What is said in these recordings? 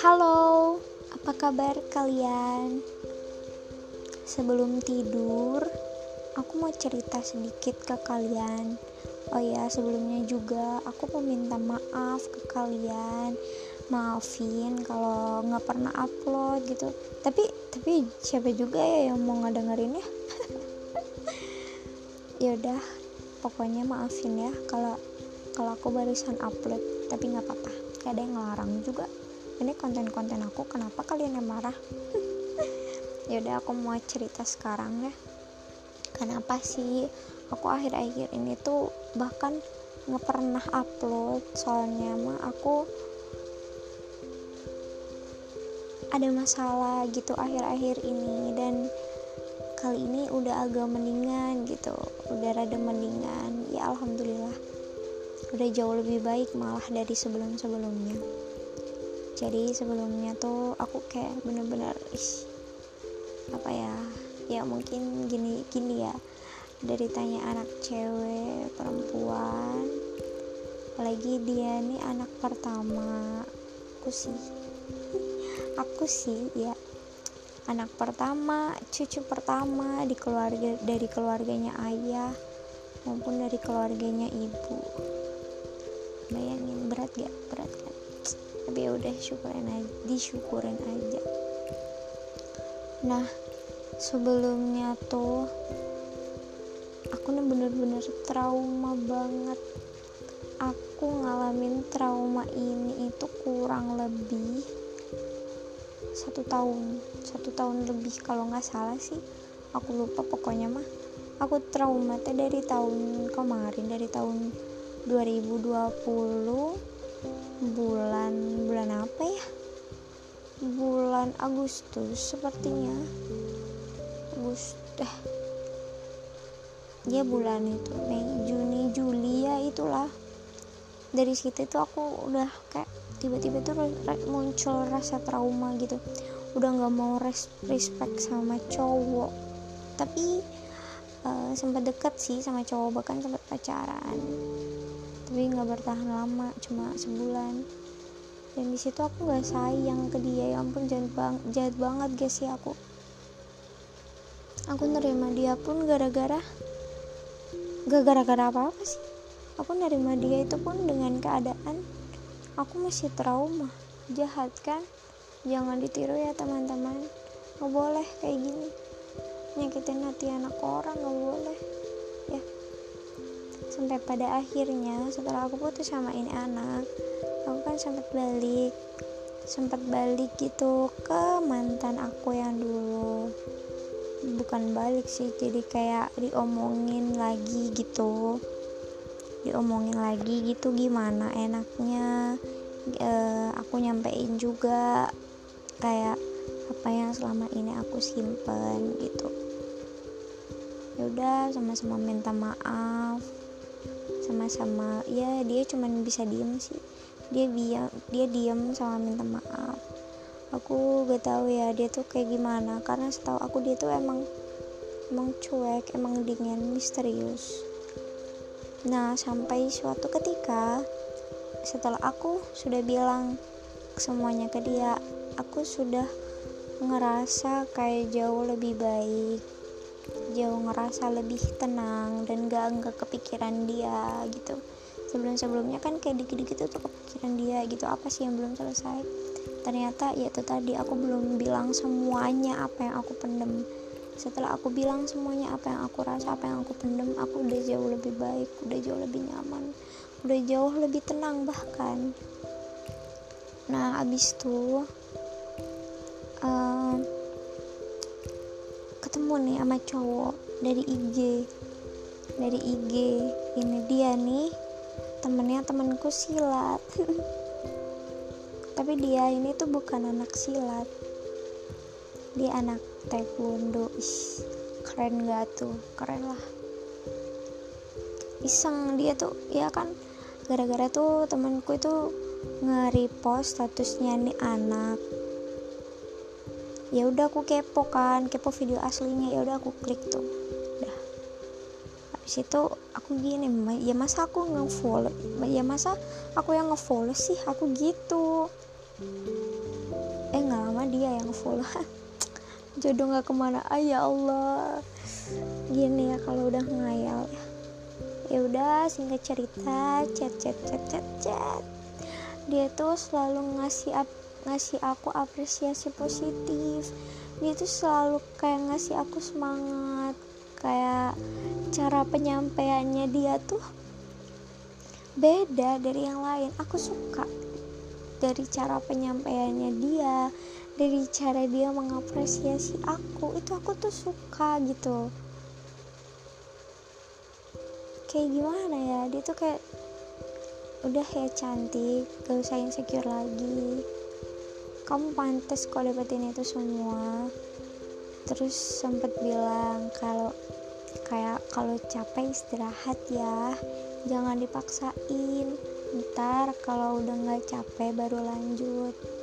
Halo, apa kabar kalian? Sebelum tidur, aku mau cerita sedikit ke kalian. Oh ya, sebelumnya juga aku mau minta maaf ke kalian. Maafin kalau nggak pernah upload gitu. Tapi tapi siapa juga ya yang mau ngedengerin ya? ya udah, pokoknya maafin ya kalau kalau aku barusan upload. Tapi nggak apa-apa, gak ada yang ngelarang juga. Ini konten-konten aku kenapa kalian yang marah? Yaudah aku mau cerita sekarang ya. Kenapa sih aku akhir-akhir ini tuh bahkan nggak pernah upload? Soalnya mah aku ada masalah gitu akhir-akhir ini dan kali ini udah agak mendingan gitu. Udah rada mendingan. Ya alhamdulillah. Udah jauh lebih baik malah dari sebelum-sebelumnya. Jadi sebelumnya tuh aku kayak bener-bener apa ya? Ya mungkin gini gini ya. Dari tanya anak cewek perempuan apalagi dia nih anak pertama. Aku sih aku sih ya anak pertama cucu pertama di keluarga dari keluarganya ayah maupun dari keluarganya ibu. Bayangin berat gak? Berat kan tapi ya udah syukurin aja disyukurin aja. Nah sebelumnya tuh aku nih bener-bener trauma banget. Aku ngalamin trauma ini itu kurang lebih satu tahun satu tahun lebih kalau nggak salah sih. Aku lupa pokoknya mah. Aku trauma teh dari tahun kemarin dari tahun 2020 bulan bulan apa ya? Bulan Agustus sepertinya. Agustus eh. ya bulan itu Mei Juni Juli ya itulah. Dari situ itu aku udah kayak tiba-tiba tuh muncul rasa trauma gitu. Udah nggak mau respect sama cowok. Tapi uh, sempat deket sih sama cowok bahkan sempat pacaran. Tapi nggak bertahan lama cuma sebulan. Dan di situ aku nggak sayang ke dia. Ya ampun jahat, bang jahat banget guys ya aku. Aku nerima dia pun gara-gara gak gara-gara apa-apa sih. Aku nerima dia itu pun dengan keadaan aku masih trauma. Jahat kan? Jangan ditiru ya teman-teman. Nggak boleh kayak gini. Nyakitin hati anak orang nggak boleh. Ya. Sampai pada akhirnya setelah aku putus sama ini anak aku kan sempat balik. Sempat balik gitu ke mantan aku yang dulu. Bukan balik sih jadi kayak diomongin lagi gitu diomongin lagi gitu gimana enaknya. E, aku nyampein juga kayak apa yang selama ini aku simpen gitu. Yaudah sama-sama minta maaf. Sama-sama ya dia cuman bisa diem sih. Dia diam dia diem sama minta maaf. Aku gak tahu ya dia tuh kayak gimana karena setahu aku dia tuh emang emang cuek emang dingin misterius nah sampai suatu ketika setelah aku sudah bilang semuanya ke dia aku sudah ngerasa kayak jauh lebih baik jauh ngerasa lebih tenang dan gak nggak kepikiran dia gitu. Sebelum sebelumnya kan kayak dikit-dikit tuh kepikiran dia gitu apa sih yang belum selesai? Ternyata ya itu tadi aku belum bilang semuanya apa yang aku pendem setelah aku bilang semuanya apa yang aku rasa apa yang aku pendem aku udah jauh lebih baik udah jauh lebih nyaman udah jauh lebih tenang bahkan. Nah abis itu uh, ketemu nih sama cowok dari IG dari IG ini dia nih temennya temenku silat. Tapi dia ini tuh bukan anak silat dia anak taekwondo. Ish, keren gak tuh? Keren lah. Iseng dia tuh ya kan? Gara-gara tuh temenku itu nge-repost statusnya nih anak. Ya udah aku kepo kan kepo video aslinya. Ya udah aku klik tuh. Udah. Habis itu aku gini ya masa aku ngefollow? Ya masa aku yang ngefollow sih? Aku gitu. Eh nggak lama dia yang follow jodoh nggak ke mana. Ah ya Allah. Gini ya kalau udah ngayal ya. Ya udah singkat cerita chat chat chat chat chat. Dia tuh selalu ngasih ap ngasih aku apresiasi positif. Dia tuh selalu kayak ngasih aku semangat. Kayak cara penyampaiannya dia tuh beda dari yang lain. Aku suka dari cara penyampaiannya dia dari cara dia mengapresiasi aku. Itu aku tuh suka gitu. Kayak gimana ya? Dia tuh kayak udah ya cantik. Gak usah insecure lagi. Kamu pantas kok dapetin itu semua. Terus sempet bilang kalau kayak kalau capek istirahat ya. Jangan dipaksain. Ntar kalau udah nggak capek baru lanjut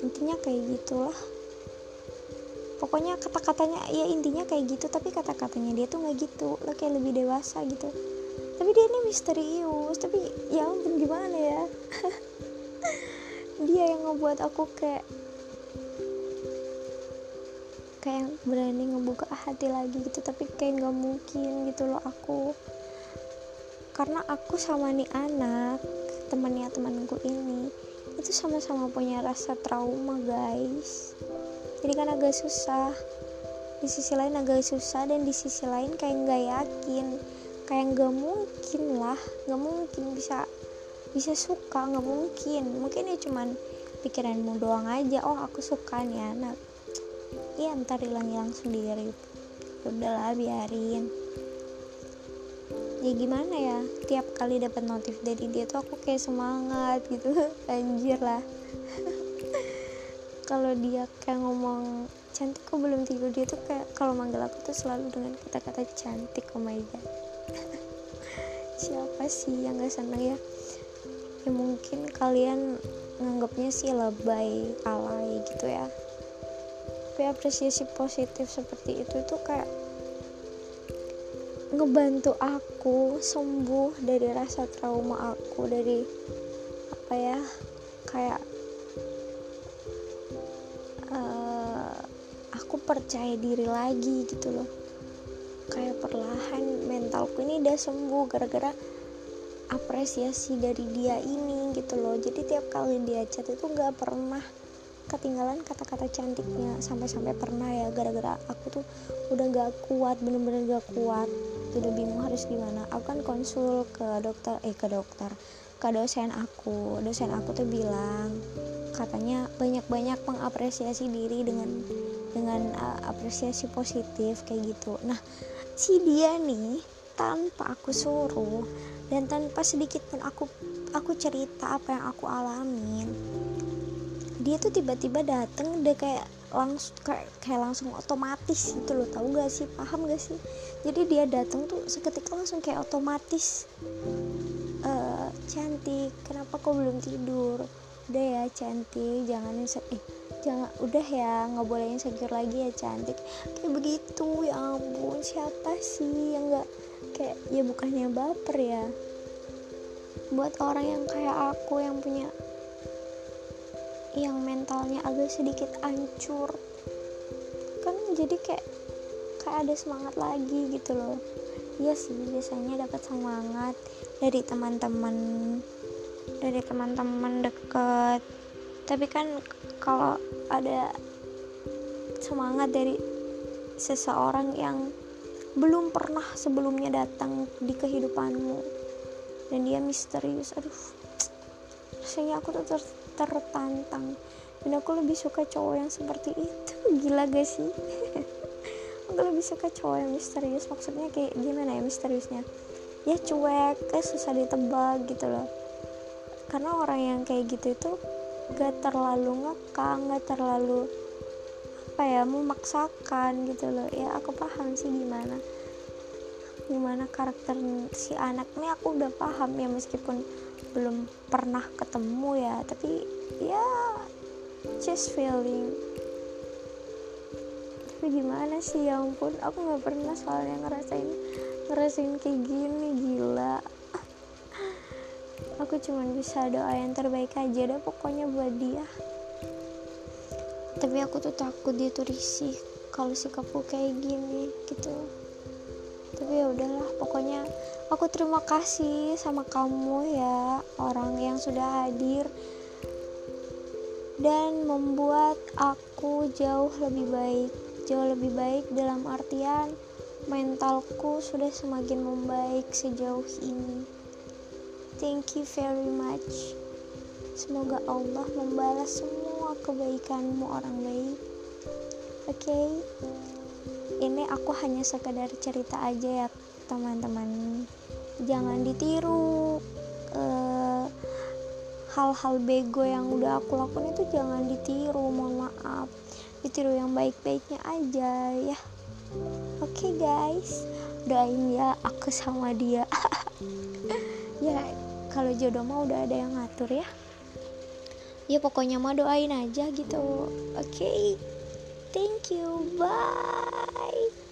intinya kayak gitulah. Pokoknya kata-katanya ya intinya kayak gitu tapi kata-katanya dia tuh nggak gitu lo kayak lebih dewasa gitu. Tapi dia ini misterius tapi ya ampun gimana ya? Dia yang ngebuat aku kayak kayak berani ngebuka hati lagi gitu tapi kayak nggak mungkin gitu loh aku. Karena aku sama nih anak temannya temanku ini itu sama-sama punya rasa trauma guys. Jadi kan agak susah. Di sisi lain agak susah dan di sisi lain kayak nggak yakin. Kayak nggak mungkin lah. Nggak mungkin bisa bisa suka nggak mungkin. Mungkin ya cuman pikiranmu doang aja. Oh aku suka nih anak. Iya ntar hilang-hilang sendiri. Udahlah biarin ya gimana ya tiap kali dapat notif dari dia tuh aku kayak semangat gitu. Anjir lah. Kalau dia kayak ngomong cantik kok belum tidur? Dia tuh kayak kalau manggil aku tuh selalu dengan kata-kata cantik oh my god. Siapa sih yang gak seneng ya? Ya mungkin kalian nganggapnya sih lebay alay gitu ya. Tapi apresiasi positif seperti itu itu kayak ngebantu aku sembuh dari rasa trauma aku dari apa ya kayak uh, aku percaya diri lagi gitu loh. Kayak perlahan mentalku ini udah sembuh gara-gara apresiasi dari dia ini gitu loh. Jadi tiap kali dia chat itu nggak pernah ketinggalan kata-kata cantiknya. Sampai-sampai pernah ya gara-gara aku tuh udah gak kuat bener-bener gak kuat udah bingung harus gimana. Aku kan konsul ke dokter eh ke dokter ke dosen aku. Dosen aku tuh bilang katanya banyak-banyak mengapresiasi diri dengan dengan uh, apresiasi positif kayak gitu. Nah si dia nih tanpa aku suruh dan tanpa sedikit pun aku aku cerita apa yang aku alamin dia tuh tiba-tiba dateng udah kayak langsung kayak, kayak langsung otomatis gitu loh. Tahu gak sih? Paham gak sih? Jadi dia datang tuh seketika langsung kayak otomatis uh, cantik kenapa kau belum tidur? Udah ya cantik jangan eh jangan udah ya nggak boleh insecure lagi ya cantik. Kayak begitu ya ampun siapa sih yang nggak kayak ya bukannya baper ya. Buat orang yang kayak aku yang punya yang mentalnya agak sedikit hancur kan jadi kayak kayak ada semangat lagi gitu loh. Iya sih biasanya dapat semangat dari teman-teman dari teman-teman deket. Tapi kan kalau ada semangat dari seseorang yang belum pernah sebelumnya datang di kehidupanmu dan dia misterius aduh rasanya aku tuh ter tertantang dan aku lebih suka cowok yang seperti itu. Gila gak sih? Aku lebih suka cowok yang misterius. Maksudnya kayak gimana ya misteriusnya? Ya cuek kayak susah ditebak gitu loh. Karena orang yang kayak gitu itu gak terlalu ngekang gak terlalu apa ya memaksakan gitu loh. Ya aku paham sih gimana. Gimana karakter si anak ini aku udah paham ya meskipun belum pernah ketemu ya tapi ya just feeling. Tapi gimana sih ya ampun aku nggak pernah soalnya ngerasain ngerasain kayak gini gila. Aku cuman bisa doa yang terbaik aja deh pokoknya buat dia. Tapi aku tuh takut dia tuh risih kalau sikapku kayak gini gitu udahlah pokoknya aku terima kasih sama kamu ya orang yang sudah hadir dan membuat aku jauh lebih baik jauh lebih baik dalam artian mentalku sudah semakin membaik sejauh ini. Thank you very much. Semoga Allah membalas semua kebaikanmu orang baik. Oke okay? ini aku hanya sekedar cerita aja ya teman-teman. Jangan ditiru uh, hal-hal bego yang udah aku lakukan itu jangan ditiru mohon maaf. Ditiru yang baik-baiknya aja ya. Oke okay, guys. Doain ya aku sama dia. Ya kalau jodoh mah udah ada yang ngatur ya. Ya pokoknya mah doain aja gitu. Oke. Okay? thank you. Bye